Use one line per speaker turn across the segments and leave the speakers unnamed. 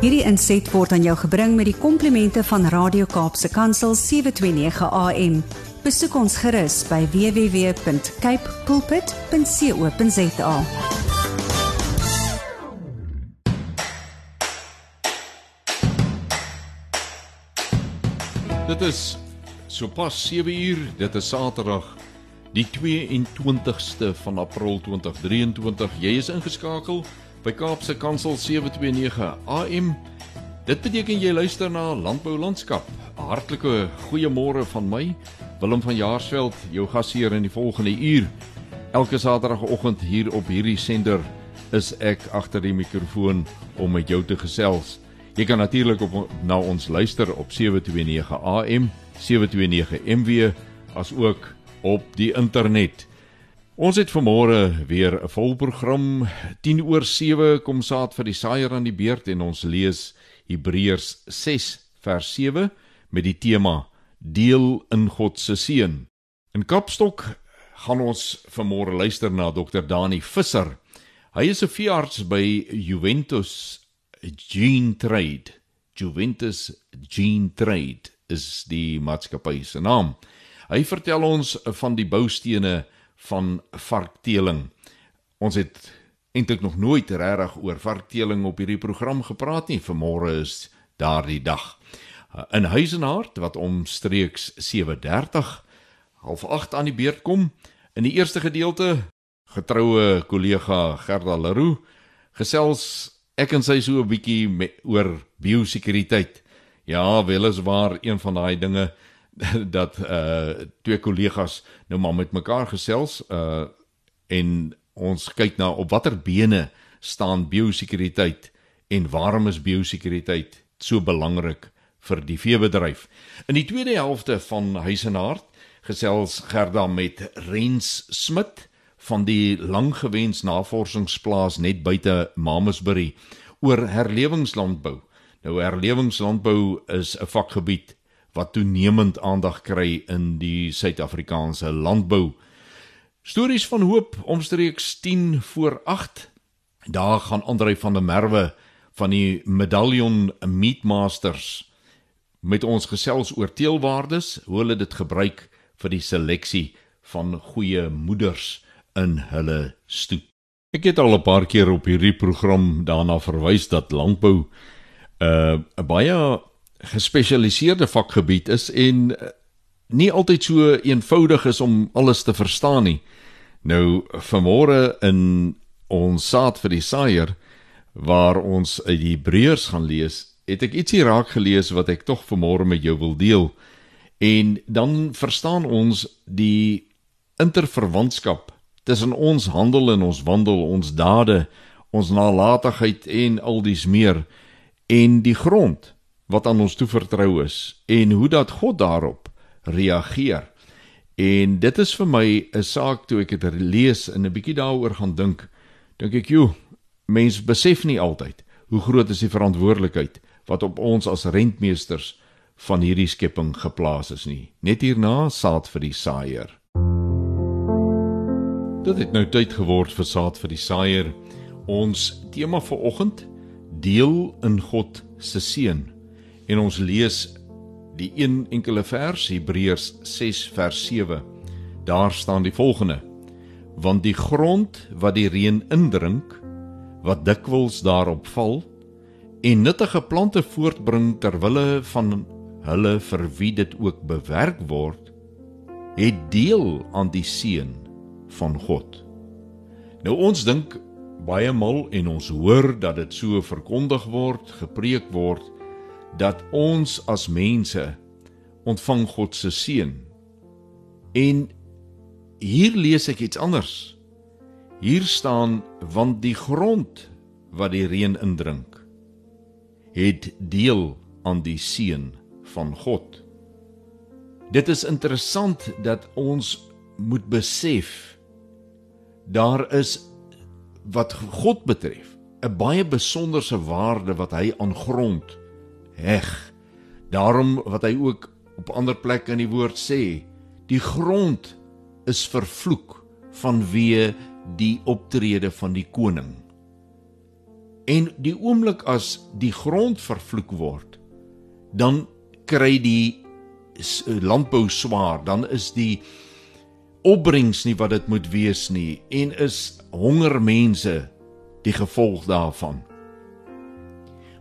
Hierdie inset word aan jou gebring met die komplimente van Radio Kaapse Kansel 729 AM. Besoek ons gerus by www.cape pulpit.co.za.
Dit is sopas 7 uur, dit is Saterdag die 22ste van April 2023. Jy is ingeskakel by Kaapse Kansel 729 AM. Dit beteken jy luister na Landbou Landskap. 'n Hartlike goeiemôre van my, Willem van Jaarsveld, jou gasheer in die volgende uur. Elke Saterdagoggend hier op hierdie sender is ek agter die mikrofoon om met jou te gesels. Jy kan natuurlik op na ons luister op 729 AM, 729 MW, as ook op die internet. Ons het vanmôre weer 'n vol program. 10 oor 7 kom saad vir die saaier aan die beurt en ons lees Hebreërs 6 vers 7 met die tema Deel in God se seën. In Kapstok gaan ons vanmôre luister na Dr Dani Visser. Hy is 'n veearts by Juventus Gene Trade. Juventus Gene Trade is die maatskappy se naam. Hy vertel ons van die boustene van varkteeling. Ons het eintlik nog nooit regtig oor varkteeling op hierdie program gepraat nie. Vanmôre is daardie dag. In Huisenhart wat omstreeks 7:30 half 8 aan die beurt kom. In die eerste gedeelte getroue kollega Gerda Leroux gesels ek en sy so 'n bietjie oor biosekuriteit. Ja, weliswaar een van daai dinge dat uh twee kollegas nou maar met mekaar gesels uh en ons kyk na op watter bene staan biosekuriteit en waarom is biosekuriteit so belangrik vir die veebedryf. In die tweede helfte van Huisenaard gesels Gerda met Rens Smit van die langgewens navorsingsplaas net buite Mamasbury oor herlewingslandbou. Nou herlewingslandbou is 'n vakgebied wat toenemend aandag kry in die Suid-Afrikaanse landbou. Stories van hoop omstreeks 10 voor 8. Daar gaan Andrei van der Merwe van die Medallion Meatmasters met ons gesels oor teelwaardes, hoe hulle dit gebruik vir die seleksie van goeie moeders in hulle stoet. Ek het al 'n paar keer op hierdie program daarna verwys dat landbou 'n uh, baie gespesialiseerde vakgebied is en eh, nie altyd so eenvoudig is om alles te verstaan nie. Nou vanmôre in ons saad vir die saaier waar ons uit Hebreërs gaan lees, het ek ietsie raak gelees wat ek tog vanmôre met jou wil deel. En dan verstaan ons die interverwantskap tussen ons handel en ons wandel, ons dade, ons nalatigheid en al dies meer en die grond wat aan ons toevertrou is en hoe dat God daarop reageer. En dit is vir my 'n saak toe ek dit lees en 'n bietjie daaroor gaan dink. Dink ek, "Jo, mens besef nie altyd hoe groot is die verantwoordelikheid wat op ons as rentmeesters van hierdie skepping geplaas is nie." Net hierna saad vir die saaier. Dit het nou tyd geword vir saad vir die saaier. Ons tema vir oggend: deel in God se seën en ons lees die een enkele vers Hebreërs 6 vers 7. Daar staan die volgende: Want die grond wat die reën indrink, wat dikwels daarop val en nuttige plante voortbring ter wille van hulle vir wie dit ook bewerk word, het deel aan die seën van God. Nou ons dink baie mal en ons hoor dat dit so verkondig word, gepreek word dat ons as mense ontvang God se seën. En hier lees ek iets anders. Hier staan want die grond wat die reën indrink het deel aan die seën van God. Dit is interessant dat ons moet besef daar is wat God betref 'n baie besonderse waarde wat hy aan grond heg. Daarom wat hy ook op ander plekke in die woord sê, die grond is vervloek vanweë die optrede van die koning. En die oomblik as die grond vervloek word, dan kry die landbou swaar, dan is die opbrengs nie wat dit moet wees nie en is honger mense die gevolg daarvan.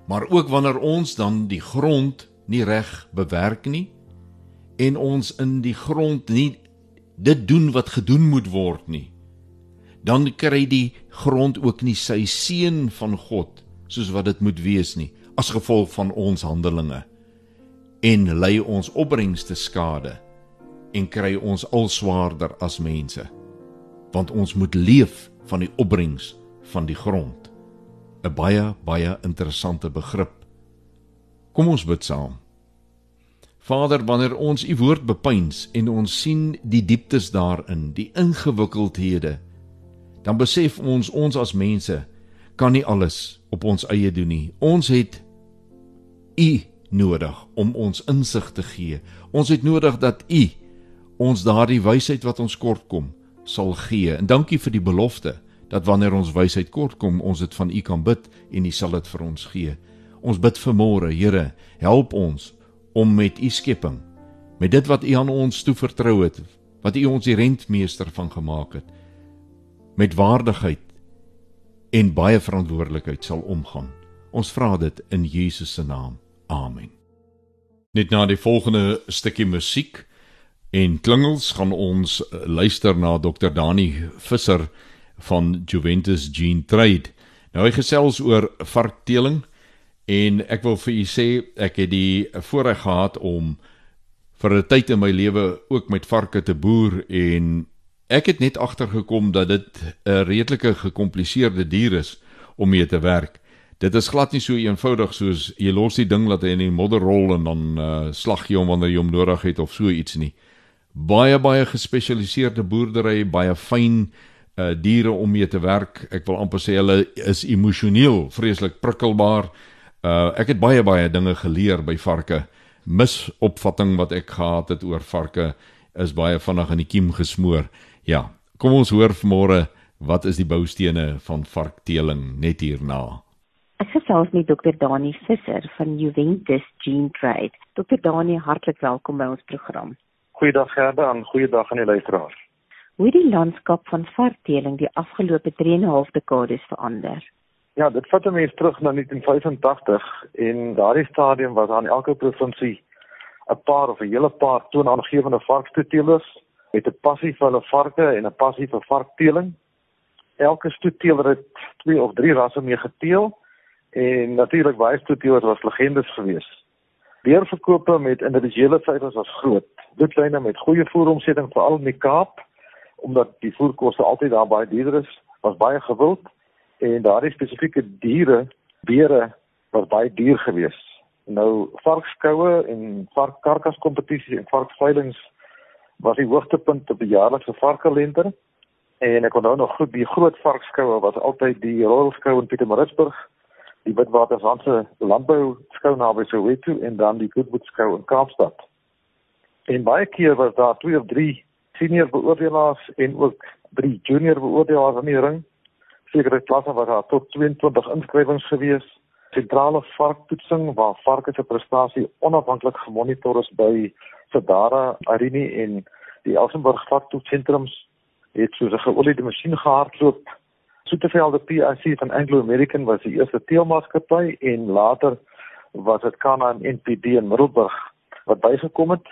Maar ook wanneer ons dan die grond nie reg bewerk nie en ons in die grond nie dit doen wat gedoen moet word nie, dan kry die grond ook nie sy seën van God soos wat dit moet wees nie as gevolg van ons handelinge. En lei ons opbrengs te skade en kry ons al swaarder as mense want ons moet leef van die opbrengs van die grond 'n baie baie interessante begrip kom ons bid saam Vader wanneer ons u woord bepeins en ons sien die dieptes daarin die ingewikkeldhede dan besef ons ons as mense kan nie alles op ons eie doen nie ons het u nodig om ons insig te gee. Ons het nodig dat U ons daardie wysheid wat ons kort kom sal gee. En dankie vir die belofte dat wanneer ons wysheid kort kom, ons dit van U kan bid en U sal dit vir ons gee. Ons bid vanmôre, Here, help ons om met U skepping, met dit wat U aan ons toe vertrou het, wat U ons die rentmeester van gemaak het, met waardigheid en baie verantwoordelikheid sal omgaan. Ons vra dit in Jesus se naam. Amen. Net na die volgende stukkie musiek en klingels gaan ons eh, luister na Dr Dani Visser van Juventus Gene Trade. Nou hy gesels oor varkteeling en ek wil vir u sê ek het die voorreg gehad om vir 'n tyd in my lewe ook met varke te boer en ek het net agtergekom dat dit 'n redelike gekompliseerde dier is om mee te werk dit is glad nie so eenvoudig soos jy los die ding laat hy in die modder rol en dan uh, slag jy hom wanneer jy hom nodig het of so iets nie. Baie baie gespesialiseerde boerdery, baie fyn uh diere om mee te werk. Ek wil amper sê hulle is emosioneel vreeslik prikkelbaar. Uh ek het baie baie dinge geleer by varke. Misopvatting wat ek gehad het oor varke is baie vinnig in die kiem gesmoor. Ja, kom ons hoor vanmôre wat is die boustene van varkteeling net hierna.
Ek gesels met Dr. Dani Visser van Juventus Gene Trade. Dr. Dani, hartlik welkom by ons program.
Goeiedag Gerda en goeiedag aan die luisteraars.
Hoe die landskap van varkteeling die afgelope 3.5 dekades verander?
Ja, dit vat mense terug na 1985 en daardie stadium was aan elke provinsie 'n paar of 'n hele paar toonaangewende varkstoetelers met 'n passie vir hulle varke en 'n passie vir varkteeling. Elke stoeteler het twee of drie rasse mee geteel en natuurlik baie stoeteurs was legendes geweest. Deurverkope met individuele syfers was groot. Bloedlyne met goeie voeromsetting veral in die Kaap omdat die voerkoste altyd daar baie duurder is, was baie gewild en daardie spesifieke diere, beere was baie duur geweest. Nou varkskoue en varkkarkaskompetisies en varkveilings was die hoogtepunt op die jaarlikse varkkalender en ek onthou nog goed die groot varkskoue was altyd die Royal Skou in Pietermaritzburg die Witwatersrandse landbou skou naby Soweto en dan die Goodwood skou in Kaapstad. En baie keer was daar twee of drie senior beoordelaars en ook drie junior beoordelaars in die ring. Sekere klasse was daar tot 22 inskrywings gewees. Sentrale varktoetsing waar varke se prestasie onafhanklik gemonitor is by Sedara, Arini en die Elsenburg varktoetssentrums het soos 'n geoliede masjien gehardloop Soetevelde PIC van Anglo American was die eerste teelmaatskappy en later was dit Kana en NPD in Middelburg wat bygekom het.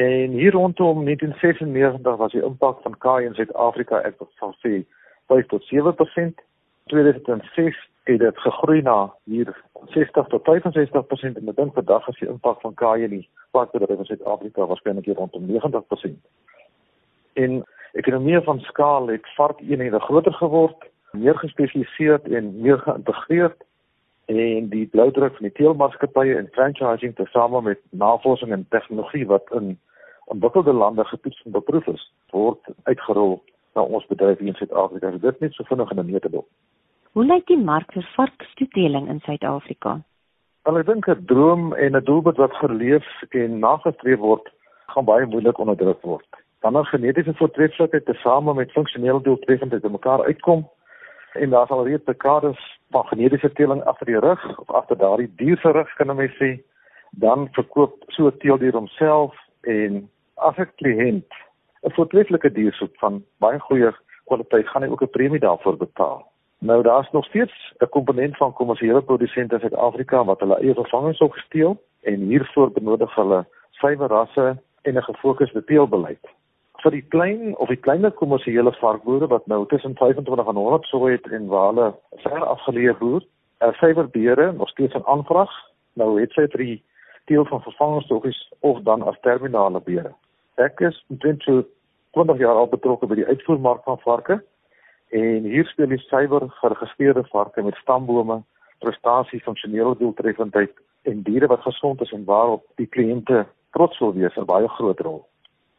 En hier rondom 1996 was die impak van KAI in Suid-Afrika ek sal sê 5 tot 7%. 2006 het dit gegroei na hier 60 tot 65% en ek dink vandag is die impak van KAI in die vakbedryf in Suid-Afrika waarskynlik rondom 90%. En ekonomie van skaal het vark eenhede groter geword meer gespesialiseerd en meer geïntegreerd en die bloudruk van die teelmaatskappye en franchising tesame met navorsing en tegnologie wat in ontwikkelde lande getoets en beproef is word uitgerol na ons bedryf hier in Suid-Afrika. Dit net so vinnig in 'n neutedop.
Hoe lyk die mark vir varkstoeteling in Suid-Afrika?
Wel ek dink 'n droom en 'n doelwit wat geleef en nagestreef word, gaan baie moeilik onderdruk word. Wanneer genetiese voortreffelikheid tesame met funksionele doeltreffendheid te mekaar uitkom, en daar's al reeds dekades van genetiese teeling agter die rug of agter daardie dier se rug kan mense sê dan verkoop so 'n teeldier homself en as 'n kliënt 'n voortreffelike diersoep van baie goeie kwaliteit gaan hy ook 'n premie daarvoor betaal. Nou daar's nog steeds 'n komponent van kommersiële produsente in Suid-Afrika wat hulle eie vervangings op gesteel en hiervoor benodig hulle suiwer rasse en 'n gefokusde teelbeleid. Vir die klein of die kleiner kommersiële varkboere wat nou tussen 25 en 100 soe het en waar hulle ver afgeleë boer, er suiwerbeere nog steeds 'n aanvraag. Nou het sy vir die teel van vervangingsstokkies of dan as terminale beere. Ek is omtrent so 20 jaar al betrokke by die uitvoermark van varke en hier speel die suiwer geregistreerde varke met stambome, prestasie, funksionele doeltreffendheid en diere wat gesond is en waarop die kliënte trots wil wees 'n baie groot rol.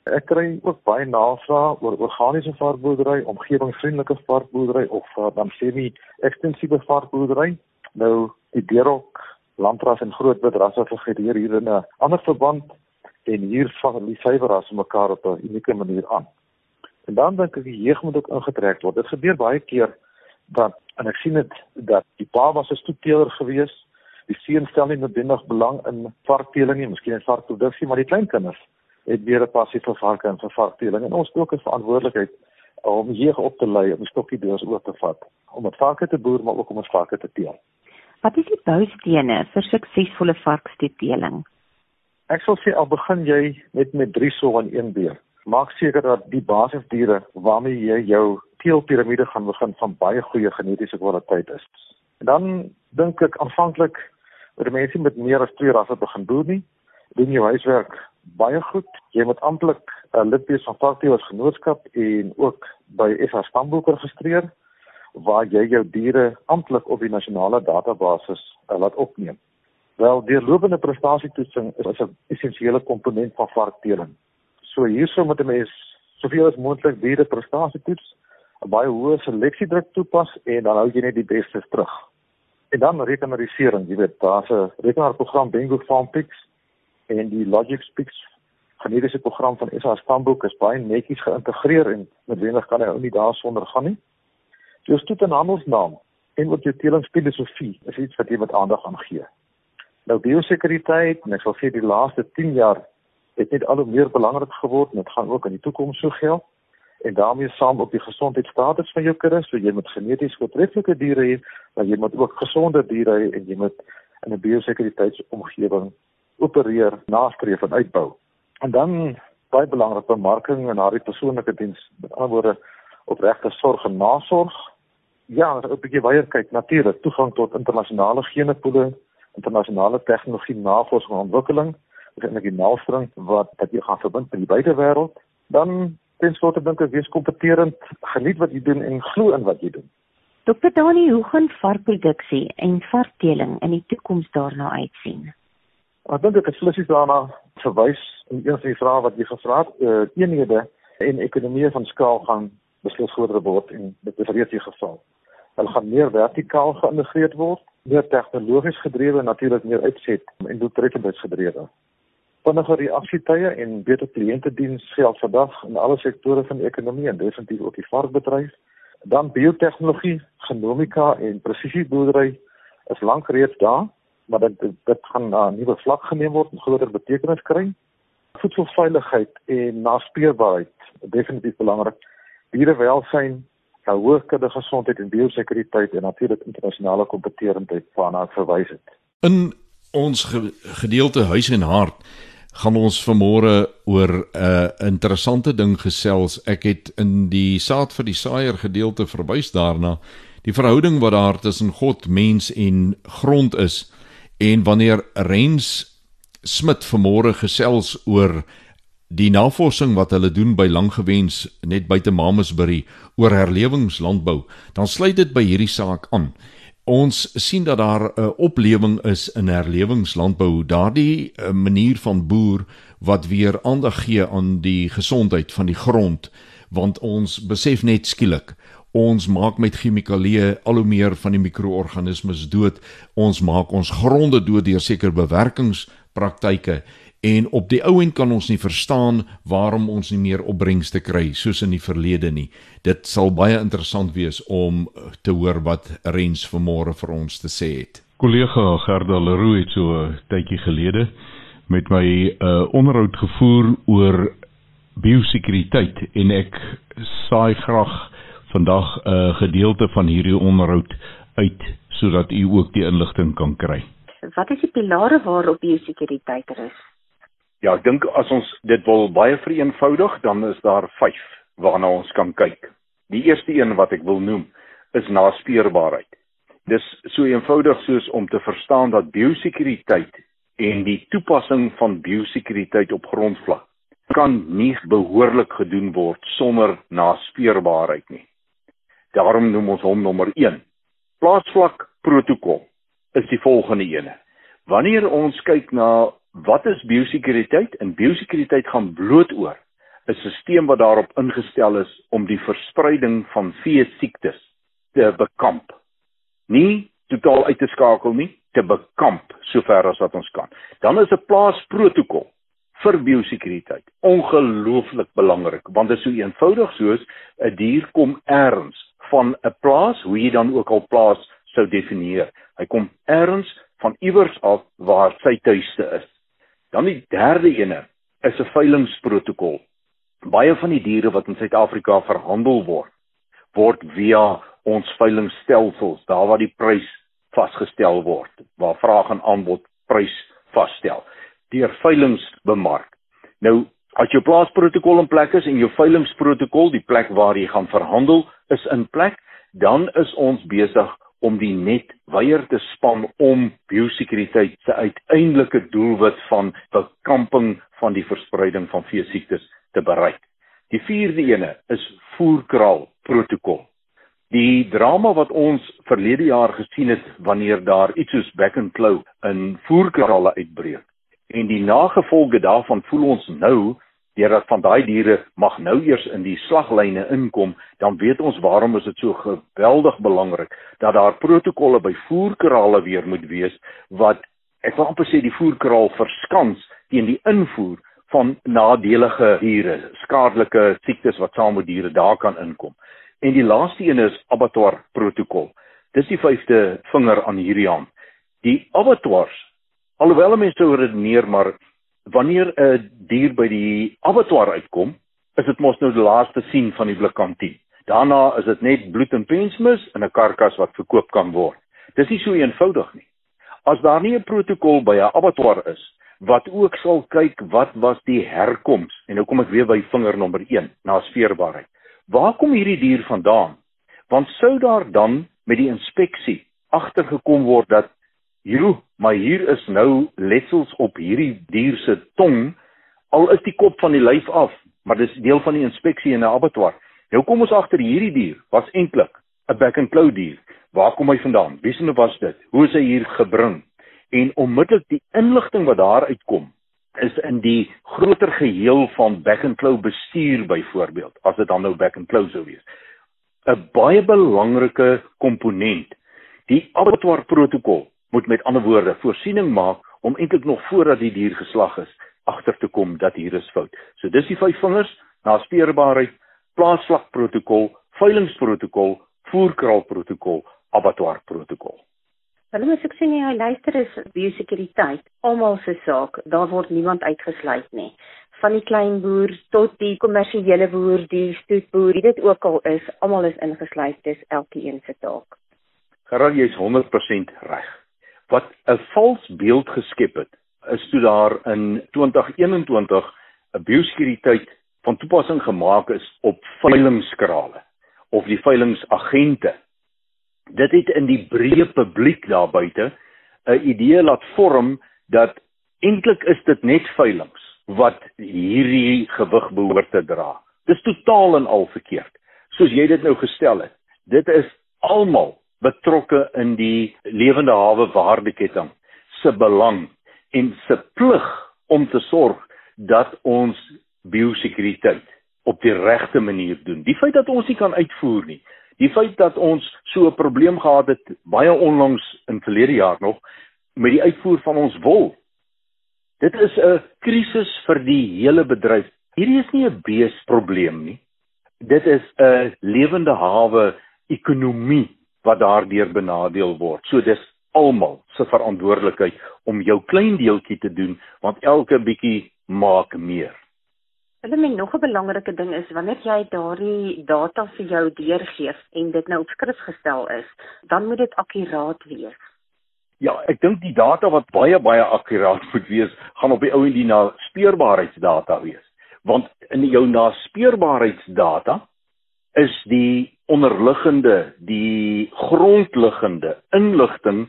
Ek kry ook baie navrae oor organiese varkboerdery, omgewingsvriendelike varkboerdery of uh, dan semi-ekstensiewe varkboerdery. Nou die Deerok landras en grootbedrasse figureer hier in 'n ander verband en hier van die suiwerras mekaar op 'n unieke manier aan. En dan dink ek die jeug moet ook ingetrek word. Dit gebeur baie keer dat en ek sien dit dat die pa was 'n stoetteler geweest die seun stel nie noodwendig belang in varkteeling nie, miskien in varkproduksie, maar die kleinkinders het weer 'n passie vir varke en vir varkteeling en ons ook 'n verantwoordelikheid om hier op te lei om stokkie deurs oor te vat om met varke te boer maar ook om ons varke te teel.
Wat is die boustene vir suksesvolle varksteeling?
Ek sal sê al begin jy met met 3 so en 1 beer. Maak seker dat die basisdiere waarmee jy jou teelpiramide gaan begin van baie goeie genetiese kwaliteit is. En dan dink ek aanvanklik dat mense met meer as twee rasse begin boer nie. Doen jou huiswerk baie goed. Jy moet amptelik 'n uh, lid wees van Varkteelers Genootskap en ook by SA Stamboek registreer waar jy jou diere amptelik op die nasionale database uh, laat opneem. Wel, deurlopende prestasietoetsing is 'n essensiële komponent van varkteeling. So hierso moet 'n mens soveel as moontlik diere prestasietoets, 'n baie hoë seleksiedruk toepas en dan hou jy net die bestes terug. En dan rekenarisering, jy weet, daar's 'n rekenaarprogram Bingo FarmPix en die LogicSpeaks genetiese program van SA Stamboek is baie netjies geïntegreer en noodwendig kan hy ou nie daarsonder gaan nie. Jou stoet en handelsnaam en wat jou teelingsfilosofie is iets wat jy met aandag aan gee. Nou biosekuriteit, en ek sal sê die laaste 10 jaar het net al hoe meer belangrik geword en dit gaan ook in die toekoms so geld en daarmee saam op die gesondheidstatus van jou kudde, so jy moet geneties voortreffelike diere hê, maar jy moet ook gesonde diere hê en jy moet in 'n biosekuriteitsomgewing opereer, nastreef en uitbou. En dan baie belangrik bemarking en haar persoonlike diens, met ander woorde opregte sorg en nasorg. Ja, 'n bietjie weier kyk natuurlik toegang tot internasionale genepoele, internasionale tegnologie navorsing en ontwikkeling, dis eintlik die naalstring wat wat jy gaan verbind met die buitewêreld. Dan ten slotte dink ek wees kompeterend, geniet wat jy doen en glo in wat jy doen.
Dokter Dani, hoe gaan varkproduksie en varkteeling in die toekoms daarna uitsien?
Ek dink dit is flissies daarna verwys in een van die vrae wat jy gevra het, uh, eenhede en ekonomie van skaal gaan beslis groter word en dit is reeds die geval. Hulle gaan meer vertikaal geïntegreer word, meer tegnologies gedrewe en natuurlik meer uitset en doeltreffendheidsgedrewe vinniger reaksietye en beter kliëntediens geld vandag in alle sektore van die ekonomie en definitief ook die varkbedryf. Dan biotehnologie, genomika en presisieboerdery is lank reeds daar, maar dit dit gaan 'n nuwe vlak geneem word en groter betekenis kry. Voedselveiligheid en naspeurbaarheid, definitief belangrik. Dierewelsyn, hoë kudde gesondheid en biosekuriteit en natuurlik internasionale kompetitiwiteit waarna ek verwys het.
In ons gedeelte huis en hart gaan ons vanmôre oor 'n uh, interessante ding gesels. Ek het in die saad vir die saaier gedeelte verwys daarna die verhouding wat daar tussen God, mens en grond is. En wanneer Rens Smit vanmôre gesels oor die navorsing wat hulle doen by Langgewens net buite Mamasbury oor herlewingslandbou, dan sluit dit by hierdie saak aan ons sien dat daar 'n oplewing is in herlewingslandbou, daardie eh, manier van boer wat weer aandag gee aan die gesondheid van die grond, want ons besef net skielik ons maak met chemikalieë al hoe meer van die mikroorganismes dood. Ons maak ons gronde dood deur sekere bewerkingspraktyke en op die ou end kan ons nie verstaan waarom ons nie meer opbrengste kry soos in die verlede nie. Dit sal baie interessant wees om te hoor wat Rens vanmôre vir ons te sê het.
Kollega Gerda Leroux het so 'n tydjie gelede met my 'n uh, onderhoud gevoer oor biosekuriteit en ek saai graag vandag 'n uh, gedeelte van hierdie onderhoud uit sodat u ook die inligting kan kry.
Wat is die pilare waarop biosekuriteit rus?
Ja, ek dink as ons dit wil baie vereenvoudig, dan is daar 5 waarna ons kan kyk. Die eerste een wat ek wil noem, is naspeurbaarheid. Dis so eenvoudig soos om te verstaan dat biosekuriteit en die toepassing van biosekuriteit op grondvlak kan nie behoorlik gedoen word sonder naspeurbaarheid nie. Daarom noem ons hom nommer 1. Plaasvlak protokol is die volgende ene. Wanneer ons kyk na wat is biosekuriteit? En biosekuriteit gaan bloot oor 'n stelsel wat daarop ingestel is om die verspreiding van vee siektes te bekamp. Nie totaal uit te skakel nie, te bekamp sover as wat ons kan. Dan is 'n plaasprotokol vir biosekuriteit. Ongelooflik belangrik want dit is so eenvoudig soos 'n dier kom ergens van 'n plaas, hoe jy dan ook al plaas sou definieer. Hy kom ergens van iewers af waar sy tuiste is. Dan die derde ene is 'n veilingprotokol. Baie van die diere wat in Suid-Afrika verhandel word, word via ons veilingstelsels, daar waar die prys vasgestel word, waar vraag en aanbod prys vasstel deur veilings bemark. Nou, as jou plaasprotokol in plek is en jou veilingprotokol, die plek waar jy gaan verhandel, is in plek, dan is ons besig om die net weier te span om biosekuriteit se uiteindelike doelwit van bekamping van die verspreiding van veesiektes te bereik. Die vierde ene is voerkraal protokol. Die drama wat ons verlede jaar gesien het wanneer daar iets soos back and claw in voerkrale uitbreek en die nagevolge daarvan voel ons nou deurdat van daai diere mag nou eers in die slaglyne inkom, dan weet ons waarom is dit so geweldig belangrik dat daar protokolle by voerkrale weer moet wees wat ek wil amper sê die voerkraal verskans teen die invoer van nadelige diere, skadelike siektes wat saam met diere daar kan inkom. En die laaste een is abattoir protokol. Dis die vyfde vinger aan hierdie hand. Die abattoirs Alhoewel mense sou redeneer maar wanneer 'n dier by die abattoir uitkom, is dit mos nou die laaste sien van die blikkantie. Daarna is dit net bloed en pensmis in 'n karkas wat verkoop kan word. Dis nie so eenvoudig nie. As daar nie 'n protokol by 'n abattoir is wat ook sal kyk wat was die herkoms en nou kom ek weer by vinger nommer 1 na sfeerbaarheid. Waar kom hierdie dier vandaan? Want sou daar dan met die inspeksie agtergekom word dat Jo, maar hier is nou letsels op hierdie dier se tong. Al is die kop van die lyf af, maar dis deel van die inspeksie in 'n abattoir. Nou kom ons agter hierdie dier was eintlik 'n back and claw dier. Waar kom hy vandaan? Wie se nou was dit? Hoe is hy hier gebring? En onmiddellik die inligting wat daar uitkom is in die groter geheel van back and claw bestuur byvoorbeeld, as dit dan nou back and claw sou wees. 'n Baie belangrike komponent. Die abattoir protokol moet met ander woorde voorsiening maak om eintlik nog voordat die dier geslag is agter te kom dat hier is fout. So dis die vyf vingers: naspeurbaarheid, plaasvlak protokol, veilingsprotokol, voerkraal protokol, abattoir protokol.
Hulle moet ek sien jy luister is biosekuriteit, almal se saak. Daar word niemand uitgesluit nie. Van die klein boer tot die kommersiële boer, die stoetboer, dit ook al is, almal is ingesluit. Dis elkeen se taak.
Gerard, jy's 100% reg wat 'n vals beeld geskep het is toe daar in 2021 'n biosekuriteit van toepassing gemaak is op veilingskrale of die veilingsagente. Dit het in die breë publiek daar buite 'n idee laat vorm dat eintlik is dit net veilings wat hierdie gewig behoort te dra. Dis totaal en al verkeerd. Soos jy dit nou gestel het. Dit is almal betrokke in die lewende hawe waardeketting se belang en se plig om te sorg dat ons biosekuriteit op die regte manier doen. Die feit dat ons nie kan uitvoer nie, die feit dat ons so 'n probleem gehad het baie onlangs in verlede jaar nog met die uitvoer van ons wol Dit is 'n krisis vir die hele bedryf. Hierdie is nie 'n beesprobleem nie. Dit is 'n lewende hawe ekonomie wat daardeur benadeel word. So dis almal se verantwoordelikheid om jou klein deeltjie te doen want elke bietjie maak meer.
Hulle meen nog 'n belangrike ding is wanneer jy daardie data vir jou deurgee en dit nou op skrif gestel is, dan moet dit akkuraat wees.
Ja, ek dink die data wat baie baie akkuraat moet wees, gaan op die ou en die naspeurbaarheidsdata wees. Want in jou naspeurbaarheidsdata is die onderliggende, die grondliggende inligting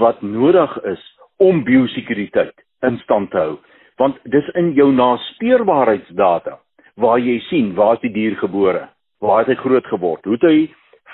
wat nodig is om biosekuriteit in stand te hou. Want dis in jou naspeurbaarheidsdata waar jy sien waar die dier gebore, waar het hy groot geword, hoe het hy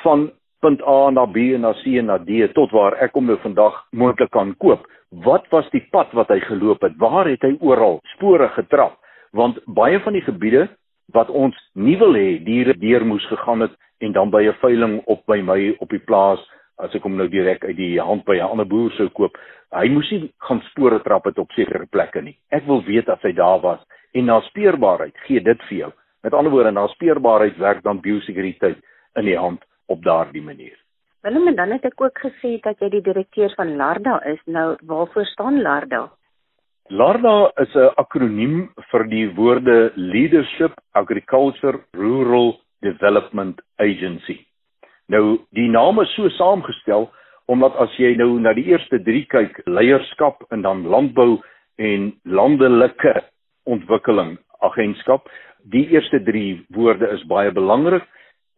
van punt A na B en na C en na D tot waar ek hom nou vandag moontlik kan koop. Wat was die pad wat hy geloop het? Waar het hy oral spore getrap? Want baie van die gebiede wat ons nie wil hê diere deur moes gegaan het en dan by 'n veiling op by my op die plaas as ek hom nou direk uit die hand by 'n ander boer sou koop, hy moes nie gaan spore trap het op sekere plekke nie. Ek wil weet as hy daar was en na speurbaarheid gee dit vir jou. Met ander woorde, na speurbaarheid werk dan biosekuriteit in die hand op daardie manier.
Willem en dan het ek ook gesê dat jy die direkteur van Larda is. Nou waarvoor staan Larda?
Larda is 'n akroniem vir die woorde Leadership Agriculture Rural Development Agency. Nou die naam is so saamgestel omdat as jy nou na die eerste 3 kyk, leierskap en dan landbou en landelike ontwikkeling agentskap, die eerste 3 woorde is baie belangrik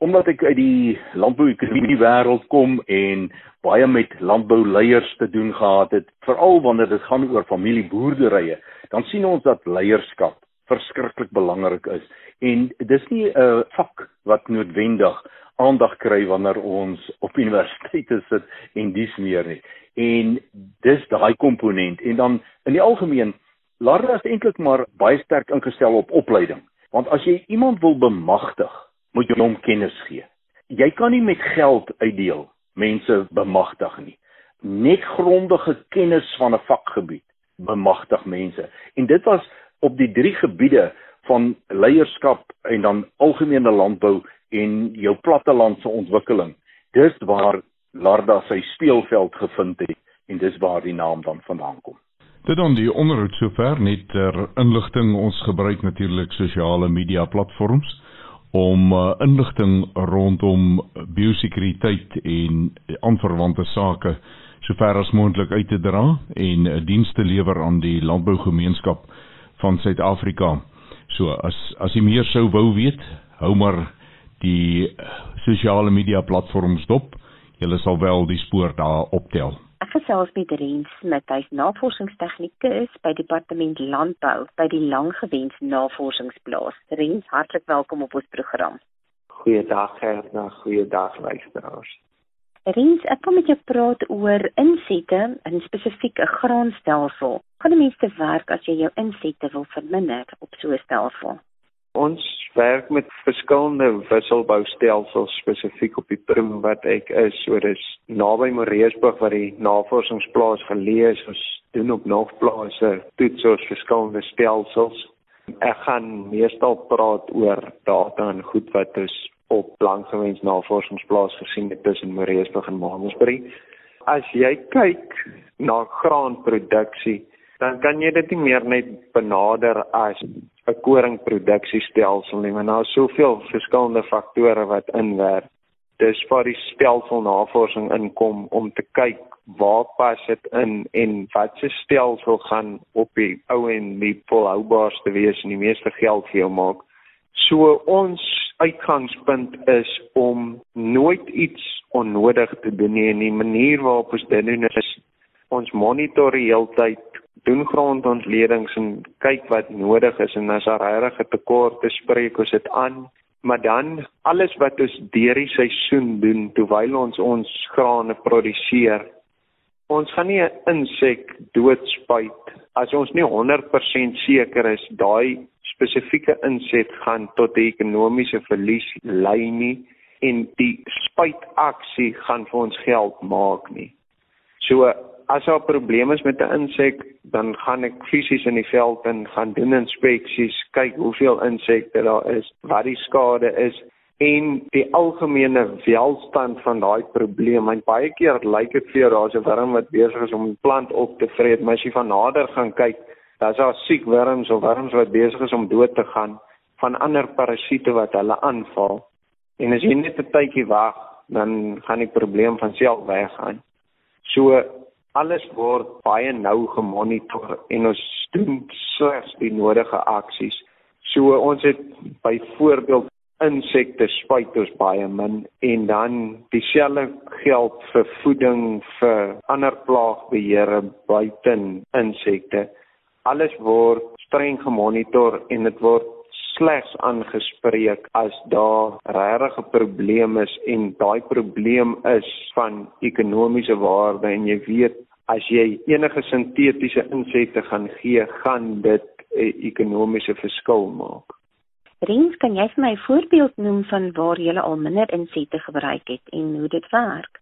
omdat ek uit die landbouekonomie wêreld kom en baie met landbouleiers te doen gehad het, veral wanneer dit gaan oor familieboerderye, dan sien ons dat leierskap verskriklik belangrik is en dis nie 'n vak wat noodwendig aandag kry wanneer ons op universiteite sit en dis meer nie. En dis daai komponent en dan in die algemeen Lara is eintlik maar baie sterk ingestel op opleiding. Want as jy iemand wil bemagtig moet jy hom kennis gee. Jy kan nie met geld uitdeel mense bemagtig nie. Net grondige kennis van 'n vakgebied bemagtig mense. En dit was op die drie gebiede van leierskap en dan algemene landbou en jou plattelandse ontwikkeling. Dis waar Larda sy speelveld gevind het en dis waar die naam dan vandaan kom.
Dit dan die onderhoud sover net ter inligting ons gebruik natuurlik sosiale media platforms om uh, inligting rondom biosekuriteit en aanverwante sake sover as moontlik uit te dra en uh, dienste lewer aan die landbougemeenskap van Suid-Afrika. So as as jy meer sou wou weet, hou maar die sosiale media platforms dop. Jy sal wel die spoor daar optel.
Ek gesels met Rens Smit, hy's navorsingstegnikus by Departement Landbou by die Langgewens Navorsingsplaas. Rens, hartlik welkom op ons program.
Goeiedag Gerda, goeiedag luisteraars.
Rens, ek wil met jou praat oor insette in spesifiek 'n graanstelsel. Kan 'n mens te werk as jy jou insette wil verminder op so 'n stelsel?
Ons werk met verskillende wisselboustelsels spesifiek op die prim wat ek is. So dis naby Moreesburg waar die navorsingsplaas geleë is. Ons doen op nog plase toets ons verskillende stelsels. Ek gaan meestal praat oor data en goed wat is op langgewens navorsingsplaas gesien het tussen Moreesburg en Mamasbury. As jy kyk na graanproduksie, dan kan jy dit nie meer net benader as 'n koringproduksiestelsel nie, want daar is soveel verskillende faktore wat inwerk. Dis waar die stelselnavorsing inkom om te kyk waar pas dit in en wat se stelsel gaan op die ou en die volhoubaarste wees en die meeste geld vir jou maak. So ons uitgangspunt is om nooit iets onnodig te doen nie. En die manier waarop ons dit doen is ons monitor die hele tyd doen grondontledings en kyk wat nodig is en as daar regtig 'n tekort is, spreek ons dit aan. Maar dan alles wat ons deur die seisoen doen terwyl ons ons grane produseer. Ons gaan nie 'n insek doodspuit as ons nie 100% seker is daai spesifieke inset gaan tot 'n ekonomiese verlies lei nie en die spuitaksie gaan vir ons geld maak nie. So as daar 'n probleem is met 'n insek, dan gaan ek fisies in die veld en gaan doen inspeksies, kyk hoeveel insekte daar is, wat die skade is en die algemene welstand van daai probleem. En baie keer lyk dit vir jou daar's 'n wurm wat besig is om 'n plant op te vreet, maar as jy van nader gaan kyk, daar's daar siek wurms of wurms wat besig is om dood te gaan van ander parasiete wat hulle aanval. En as jy net 'n tydjie wag, dan gaan die probleem van self weggaan. So alles word baie nou gemonitor en ons doen slegs die nodige aksies. So ons het byvoorbeeld insekte spuit ons baie min en dan dieselfde geld vir voeding vir ander plaagbeheer buiten insekte. Alles word streng gemonitor en dit word slegs aangespreek as daar regtig 'n probleem is en daai probleem is van ekonomiese waarde en jy weet as jy enige sintetiese insekte gaan gee, gaan dit 'n ekonomiese verskil maak.
Rens, kan jy vir my 'n voorbeeld noem van waar jy al minder insette gebruik het en hoe dit werk?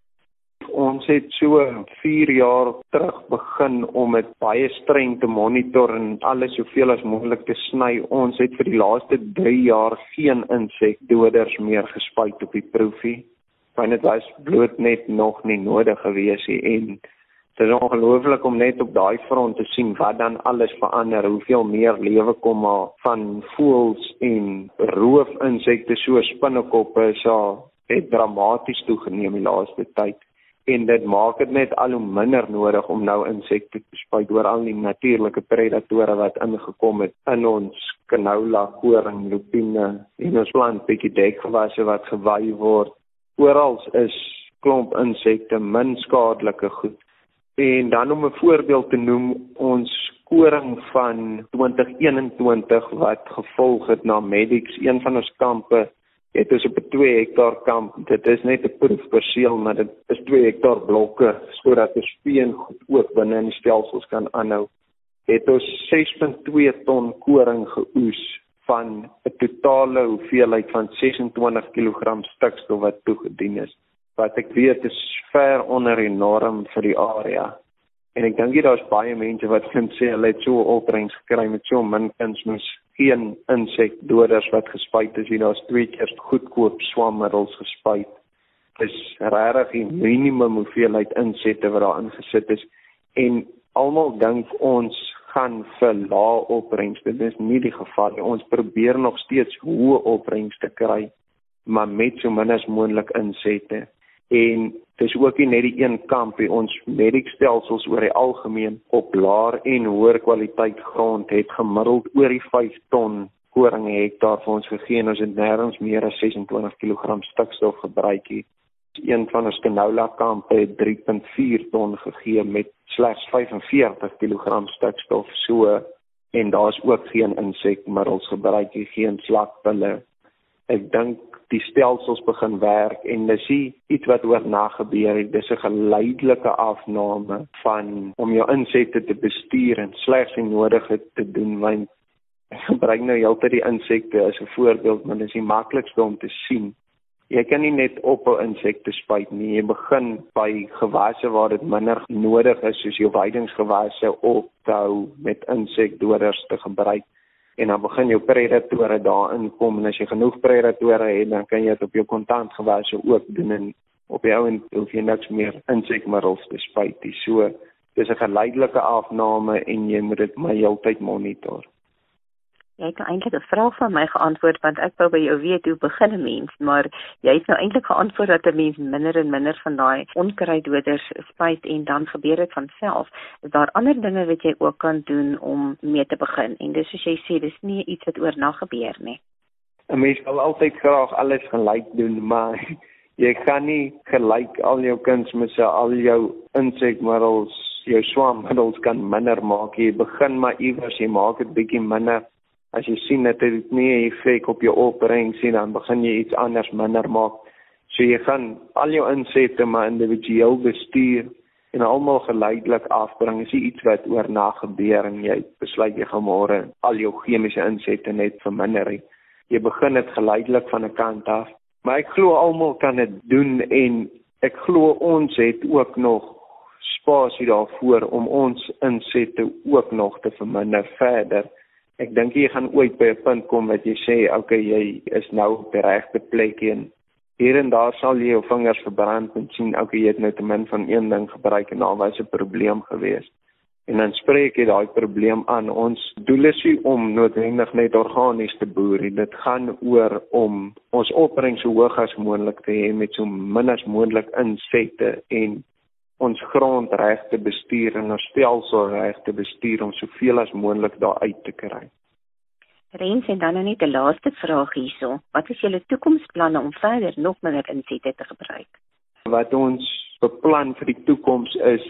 Ons het so 4 jaar terug begin om dit baie streng te monitor en alles soveel as moontlik te sny. Ons het vir die laaste 3 jaar geen insekdoders meer gespuit op die proefie. Want dit was bloot net nog nie nodig gewees nie en Dit is ongelooflik om net op daai front te sien wat dan alles verander, hoeveel meer lewe kom maar van voëls en roofinsekte so spinnekoppe so het dramaties toegeneem die laaste tyd en dit maak dit net al hoe minder nodig om nou insekte te spuit oor al die natuurlike predatore wat ingekom het in ons canola, koring, lupine en ons plant bietjie dekgewasse wat gewy word. Oral is klomp insekte min skadelike goed En dan om 'n voorbeeld te noem, ons koring van 2021 wat gevolg het na Medix, een van ons kampe, het ons op 'n 2 hektaar kamp. Dit is net 'n proefperseel, maar dit is 2 hektaar blokke sodat ons veen goed ook binne in die stelsels kan aanhou. Het ons 6.2 ton koring geoes van 'n totale hoeveelheid van 26 kg stikstof wat toegedien is wat ek weet is ver onder die norm vir die area. En ek dink daar's baie mense wat vind sê hulle het so opbrengs gekry met so min kuns mens geen insekdoders wat gespuit is hier daar's twee keer goedkoop swammiddels gespuit. Dis regtig die minimum hoeveelheid insette wat daar ingesit is en almal dink ons gaan vir lae opbrengs. Dit is nie die geval nie. Ons probeer nog steeds hoë opbrengs te kry maar met so min as moontlik insette en dis ook nie net die een kamp nie. Ons mediekstelsels oor die algemeen op laer en hoër kwaliteit grond het gemiddeld oor die 5 ton koring hektaar vir ons gegee en ons het nêrens meer as 26 kg stikstof gebruik nie. Een van ons canola kampe het 3.4 ton gegee met slegs 45 kg stikstof. So en daar's ook geen insekmiddels gebruik nie geen slakpille ek dink die stelsels begin werk en dis iets wat oor na gebeur het. Dis 'n geleidelike afname van om jou insette te bestuur en slegs die nodige te doen want ek gebruik nou heeltyd die insekte as 'n voorbeeld maar dis die maklikste om te sien. Jy kan nie net op 'n insekte spuit nie. Jy begin by gewasse waar dit minder nodig is soos jou weidingsgewasse op te hou met insekdoders te gebruik en dan begin jou predatore daarin kom en as jy genoeg predatore het dan kan jy dit op jou kontant gewasse ook doen en op jou en hoef jy niks meer insekmiddels te spuit nie. So dis 'n geleidelike afname en jy moet dit maar heeltyd monitor
jy het nou eintlik 'n vraag van my geantwoord want ek wou by jou weet hoe begin 'n mens, maar jy het nou eintlik geantwoord dat 'n mens minder en minder van daai onkruiddoders spuit en dan gebeur dit van self. Is daar ander dinge wat jy ook kan doen om mee te begin? En dis soos jy sê, dis nie iets wat oornag gebeur nie.
'n Mens wil altyd graag alles gelyk doen, maar jy kan nie gelyk al jou kunsmisse, al jou insekmiddels, jou swammiddels kan minder maak. Jy begin maar iewers, jy maak dit bietjie minder as jy sien dat dit nie 'n effek op jou opbrengs nie, dan begin jy iets anders minder maak. So jy gaan al jou insette maar individueel bestuur en almal geleidelik afbring. Is iets wat oor nag gebeur en jy besluit jy gaan môre al jou chemiese insette net verminder. Jy begin dit geleidelik van 'n kant af. Maar ek glo almal kan dit doen en ek glo ons het ook nog spasie daarvoor om ons insette ook nog te verminder verder. Ek dink jy gaan ooit by 'n punt kom wat jy sê, "Oké, okay, jy is nou op die regte plek en hier en daar sal jy jou vingers verbrand en sien, "Oké, okay, jy het net ten minste van een ding gebruik en daar was 'n probleem geweest." En dan spreek jy daai probleem aan. Ons doel is nie om noodwendig net organies te boer nie. Dit gaan oor om ons opbrengs so hoog as moontlik te hê met so min as moontlik insette en ons grond reg te bestuur en ons stelsel reg te bestuur om soveel as moontlik daar uit te kry.
Rens en dan net 'n laaste vraag hierso. Wat is julle toekomsplanne om verder nog minder insette te gebruik?
Wat ons beplan vir die toekoms is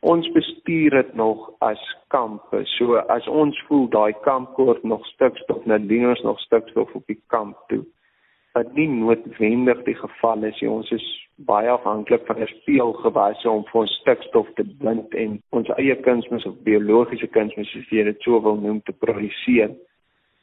ons bestuur dit nog as kampe. So as ons voel daai kamp kort nog stukstof, dan dien ons nog stukstof op die kamp toe. Wat nie noodwendig die geval is nie. Ons is baie afhanklik van 'n speelgewasse om vir ons stukstof te bind en ons eie kunsmis of biologiese kunsmis as jy dit so wil noem te produseer.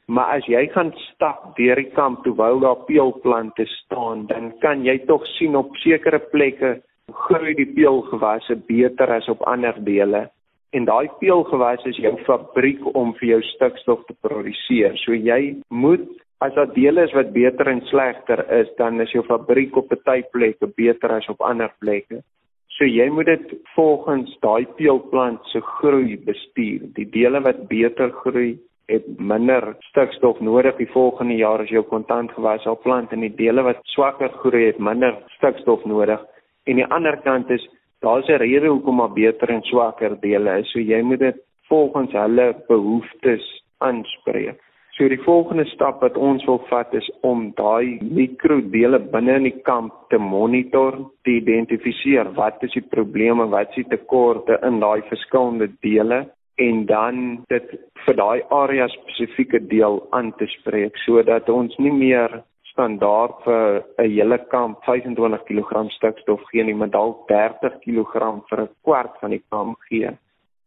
Maar as jy gaan stap deur die kamp terwyl daar peelplante staan, dan kan jy tog sien op sekere plekke groei die peulgewasse beter as op ander dele en daai peulgewasse is jou fabriek om vir jou stikstof te produseer. So jy moet as daar dele is wat beter en slegter is, dan is jou fabriek op 'n tyd plekke beter as op ander plekke. So jy moet dit volgens daai peulplant se groei bestuur. Die dele wat beter groei, het minder stikstof nodig die volgende jaar as jou kontantgewas sal plant en die dele wat swakker groei het minder stikstof nodig en die ander kant is daar's 'n rede hoekom maar beter en swakker dele is. So jy moet dit volgens hulle behoeftes aanspreek. So die volgende stap wat ons wil vat is om daai mikrodele binne in die kamp te monitor, te identifiseer wat is die probleme, wat is die tekorte in daai verskillende dele en dan dit vir daai area spesifieke deel aan te spreek sodat ons nie meer standaard vir 'n hele kamp 25 kg stikstof gee nie, maar dalk 30 kg vir 'n kwart van die kamp gee.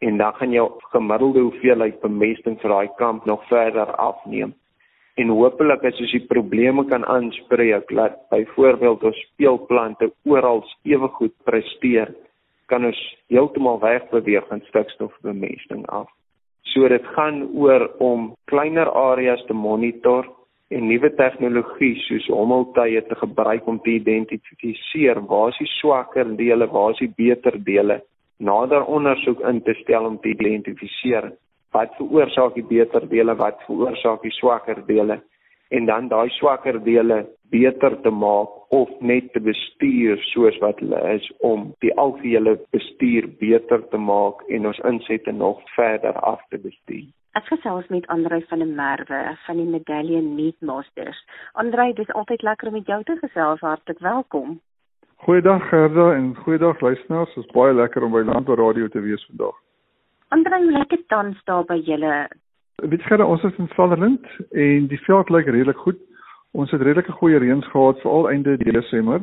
En dan gaan jou gemiddelde hoeveelheid bemesting vir daai kamp nog verder afneem. En hopelik as ons die probleme kan aanspreek, laat byvoorbeeld ons speelplante oral ewe goed presteer, kan ons heeltemal wegbeweeg van stikstofbemesting af. So dit gaan oor om kleiner areas te monitor en nuwe tegnologie soos hommeltuie te gebruik om te identifiseer waar is die swakker dele, waar is die beter dele, nader ondersoek in te stel om te identifiseer wat veroorsaak die beter dele, wat veroorsaak die swakker dele en dan daai swakker dele beter te maak of net te bestuur soos wat hulle is om die algehele bestuur beter te maak en ons insette nog verder af te bestuur.
Ek gesels met Andrei van der Merwe van die Medallion Meat Masters. Andrei, dis altyd lekker om met jou te gesels. Hartlik welkom.
Goeiedag Gerda en goeiedag luisteraars. Dit is baie lekker om by Landbou Radio te wees vandag.
Andrei, hoe lyk dit tans daar by julle?
Weet Gerda, ons is in Sutherland en die veld lyk redelik goed. Ons het redelike goeie reëns gehad veral einde Desember.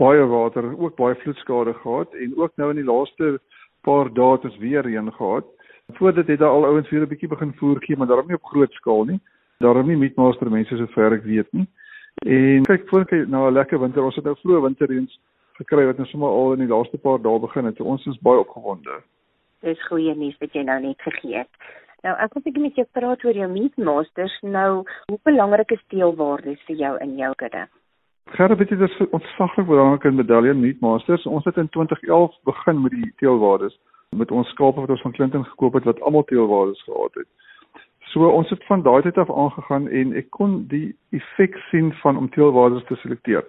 Baie water, ook baie vloedskade gehad en ook nou in die laaste paar dae het ons weer reën gehad. Voor dit het daar al ouens weer 'n bietjie begin voer gee, maar daarom nie op groot skaal nie. Daarom nie meatmaster mense so ver ek weet nie. En kyk voor kyk nou 'n lekker winter. Ons het nou vroeë winterreens gekry wat nou sommer al in die laaste paar dae begin het. Ons is baie opgewonde.
Dis goeie nuus wat jy nou net gegee het. Nou ek wil net met jou praat oor jou meatmasters. Nou, hoe belangrik is teelwaardes vir jou in jou kudde?
Gerard, weet jy dis ontsaglik belangrik in medalje meatmasters. Ons het in 2011 begin met die teelwaardes met ons skape wat ons van Clinton gekoop het wat almal teelwaardes gehad het. So ons het van daai tyd af aangegaan en ek kon die effek sien van om teelwaardes te selekteer.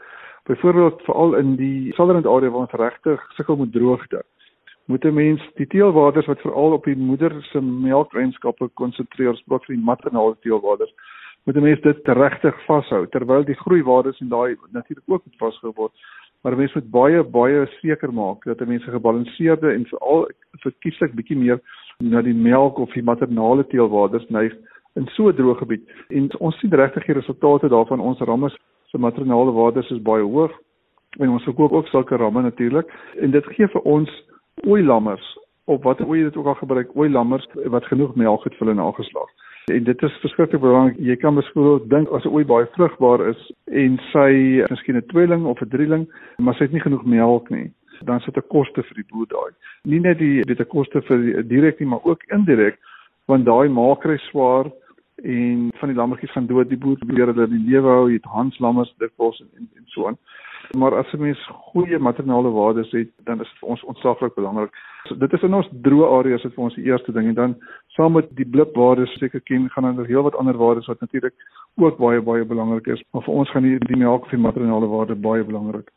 Byvoorbeeld veral in die Sutherland area waar ons regtig sukkel met droogte. Moet 'n mens die teelwaardes wat veral op die moeder se melkeienskappe konsentreer, spesifiek die maternale teelwaardes, moet 'n mens dit regtig vashou terwyl die groeiwaardes en daai natuurlik ook moet vasgehou word maar mense moet baie baie seker maak dat mense gebalanseerde en veral verkieslik bietjie meer na die melk of die maternale teelwaardes neig in so 'n droë gebied. En ons sien regtig die resultate daarvan. Ons ramme se maternale waardes is baie hoog en ons verkoop ook sulke ramme natuurlik en dit gee vir ons oeilammers of wat ooi dit ook al gebruik, oeilammers wat genoeg melk het vir hulle nageslag. En dit is verskriklik belangrik. Jy kan byvoorbeeld dink as 'n ooi baie vrugbaar is en sy miskien 'n tweeling of 'n drieling, maar sy het nie genoeg melk nie. dan sit 'n koste vir die boer daai. Nie net die weet 'n koste vir direk nie, maar ook indirek want daai maak kry swaar en van die lammetjies gaan dood, die boer probeer hulle die lewe hou, jy het Hans lammers kos en, en en so aan. Maar as 'n mens goeie maternale waardes het, dan is vir ons ontsaglik belangrik. So dit is in ons droë areas wat vir ons die eerste ding en dan saam met die blipwaardes seker ken gaan dan er heelwat ander waardes wat natuurlik ook baie baie belangrik is. Maar vir ons gaan die die melk die maternale waarde baie belangrik.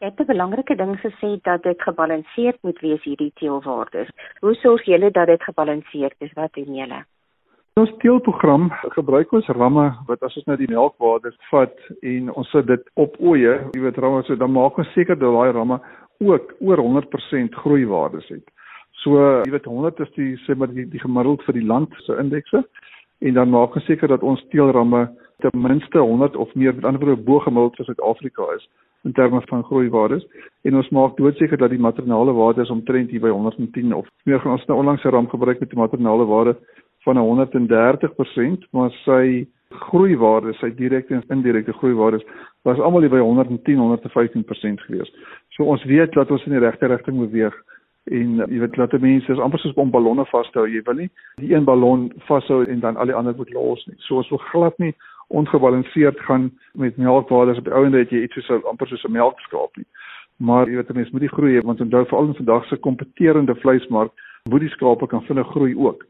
Jy het 'n belangrike ding gesê dat dit gebalanseerd moet wees hierdie teelwaardes. Hoe sorg julle dat dit gebalanseerd is? Wat doen julle?
Ons teelprogram gebruik ons ramme wat as ons nou die melkwaardes vat en ons sit dit op oeye, jy weet ramme so dan maak ons seker dat daai ramme ook oor 100% groeiwaardes het. So jy weet 100 is die sê maar die, die gemiddeld vir die land se indekse en dan maak ons seker dat ons teelramme ten minste 100 of meer met ander woorde bo gemiddeld vir Suid-Afrika is in terme van groeiwaardes en ons maak doodseker dat die maternale waardes omtrent hier by 110 of meer gaan ons nou onlangs 'n ram gebruik met die maternale waarde van 130%, maar sy groeiwaarde, sy direkte en indirekte groeiwaardes was almal by 110, 115% gewees. So ons weet dat ons in die regte rigting beweeg en jy weet dat mense is amper soos om ballonne vashou, jy wil nie die een ballon vashou en dan al die ander moet los nie. So ons wil glad nie ongebalanseerd gaan met melkwaardes op die ouende het jy iets soos amper soos 'n melkskaap nie. Maar jy weet mense moet die groei want onthou veral in vandag se kompeterende vleismark moet die skape kan vinnig groei ook.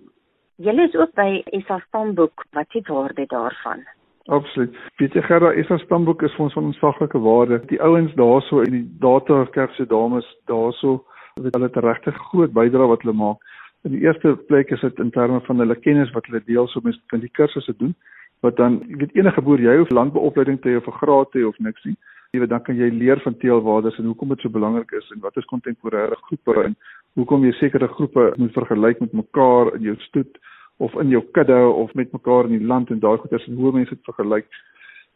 Julle is ook by SA Stamboek. Wat is die waarde daarvan?
Absoluut. Weet jy Gerda, SA Stamboek is vir ons van onsaglike waarde. Die ouens daarso en die data kerse dames daarso, hulle het regtig groot bydrae wat hulle maak. In die eerste plek is dit in terme van hulle kennis wat hulle deel so mens kan die kursusse doen wat dan jy weet enige boer jy hoef landbouopleiding te hê of 'n graad te hê of niks nie. Jy weet dan kan jy leer van teelwaardes en hoekom dit so belangrik is en wat is kontemporêre groepe en hoekom jy sekere groepe moet vergelyk met mekaar in jou stoet of in jou kudde of met mekaar in die land en daai goeters en hoe mense dit vergelyk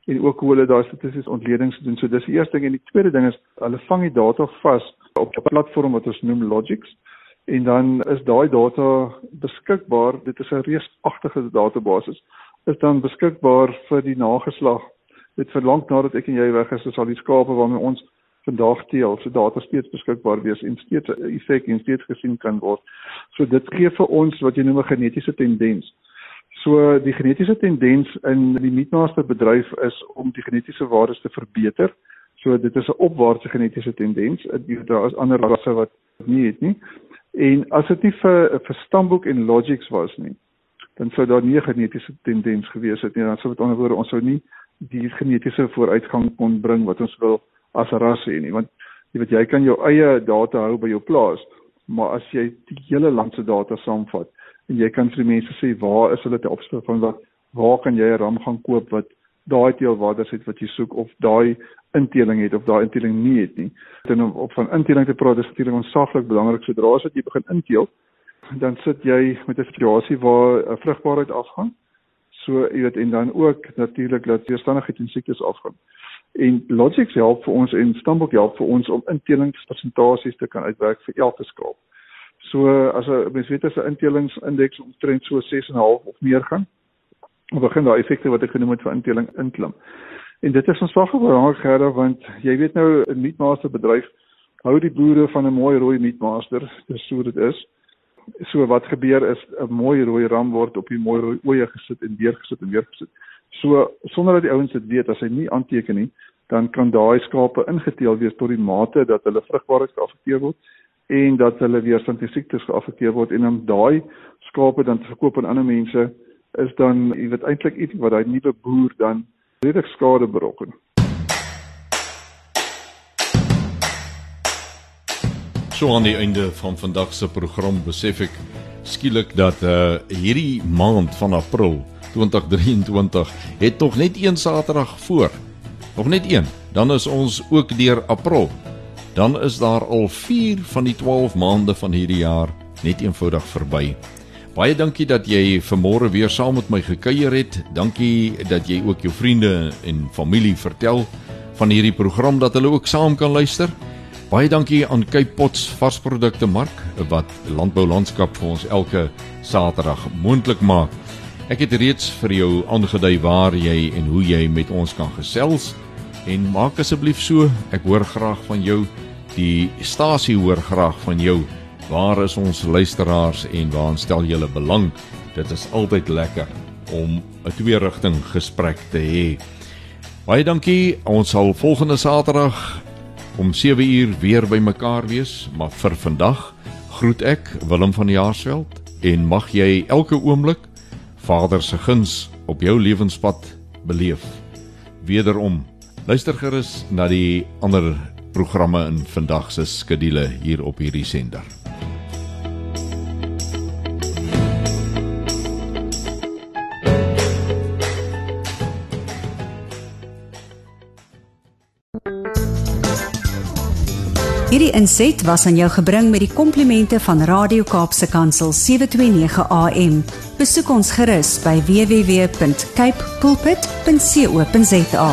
en ook hoe hulle daai statistiese ontledings doen. So dis die eerste ding en die tweede ding is hulle vang die data vas op 'n platform wat ons noem Logix en dan is daai data beskikbaar. Dit is 'n reusagtige database is dan beskikbaar vir die nageslag. Dit vir lank nadat ek en jy weg is, is al die skape waarmee ons vandag teel se data steeds beskikbaar wees en steeds 'n effek en steeds gesien kan word. So dit gee vir ons wat jy noem 'n genetiese tendens. So die genetiese tendens in die meatmaster bedryf is om die genetiese waardes te verbeter. So dit is 'n opwaartse genetiese tendens. Daar is ander rasse wat nie het nie. En as dit nie vir vir stamboek en logics was nie, dan sou daar nie 'n genetiese tendens gewees het nie. Dan sou met ander woorde ons sou nie die genetiese vooruitgang kon bring wat ons wil as 'n ras hê nie want jy weet jy kan jou eie data hou by jou plaas maar as jy die hele land se data saamvat en jy kan vir die mense sê waar is hulle te opstel van wat waar kan jy 'n ram gaan koop wat daai teelwaardes het wat jy soek of daai inteling het of daai inteling nie het nie. Dan op van inteling te praat is natuurlik onsaglik belangrik sodra as jy begin inteel dan sit jy met 'n situasie waar 'n vrugbaarheid afgaan. So jy weet en dan ook natuurlik dat weerstandigheid en siektes afgaan. En Logix help vir ons en Stambok help vir ons om intelingspersentasies te kan uitwerk vir elke skaap. So as 'n mens weet as 'n intelingsindeks omtrent so 6.5 of meer gaan, begin daai effekte wat ek genoem het vir inteling inklim. En dit is ons swak belangrik gerder want jy weet nou 'n meatmaster bedryf hou die boere van 'n mooi rooi meatmaster, dis so dit is. So wat gebeur is 'n mooi rooi ram word op die mooi rooi oeye gesit en weer gesit en weer gesit. So sonder dat die ouens dit weet as hy nie aanteken nie, dan kan daai skape ingeteel wees tot die mate dat hulle vrugbaarheid geaffekteer word en dat hulle weer teen siektes geaffekteer word en om daai skape dan te verkoop aan ander mense is dan jy weet eintlik iets wat daai nuwe boer dan redelik skade berokken.
So aan die einde van vandag se program besef ek skielik dat uh hierdie maand van April 2023 het tog net een Saterdag voor. Nog net een. Dan is ons ook deur April. Dan is daar al 4 van die 12 maande van hierdie jaar net eenvoudig verby. Baie dankie dat jy vanmôre weer saam met my gekuier het. Dankie dat jy ook jou vriende en familie vertel van hierdie program dat hulle ook saam kan luister. Baie dankie aan Cape Pots varsprodukte mark wat landbou landskap vir ons elke Saterdag moontlik maak. Ek het reeds vir jou aangedui waar jy en hoe jy met ons kan gesels en maak asseblief so, ek hoor graag van jou Die stasie hoor graag van jou. Waar is ons luisteraars en waar stel julle belang? Dit is altyd lekker om 'n twee-rigting gesprek te hê. Baie dankie. Ons sal volgende Saterdag om 7 uur weer by mekaar wees, maar vir vandag groet ek Willem van Jaarsveld en mag jy elke oomblik Vader se guns op jou lewenspad beleef. Wederom luister gerus na die ander programme in vandag se skedule hier op hierdie sender.
Hierdie inset was aan jou gebring met die komplimente van Radio Kaapse Kansel 729 AM. Besoek ons gerus by www.cape pulpit.co.za.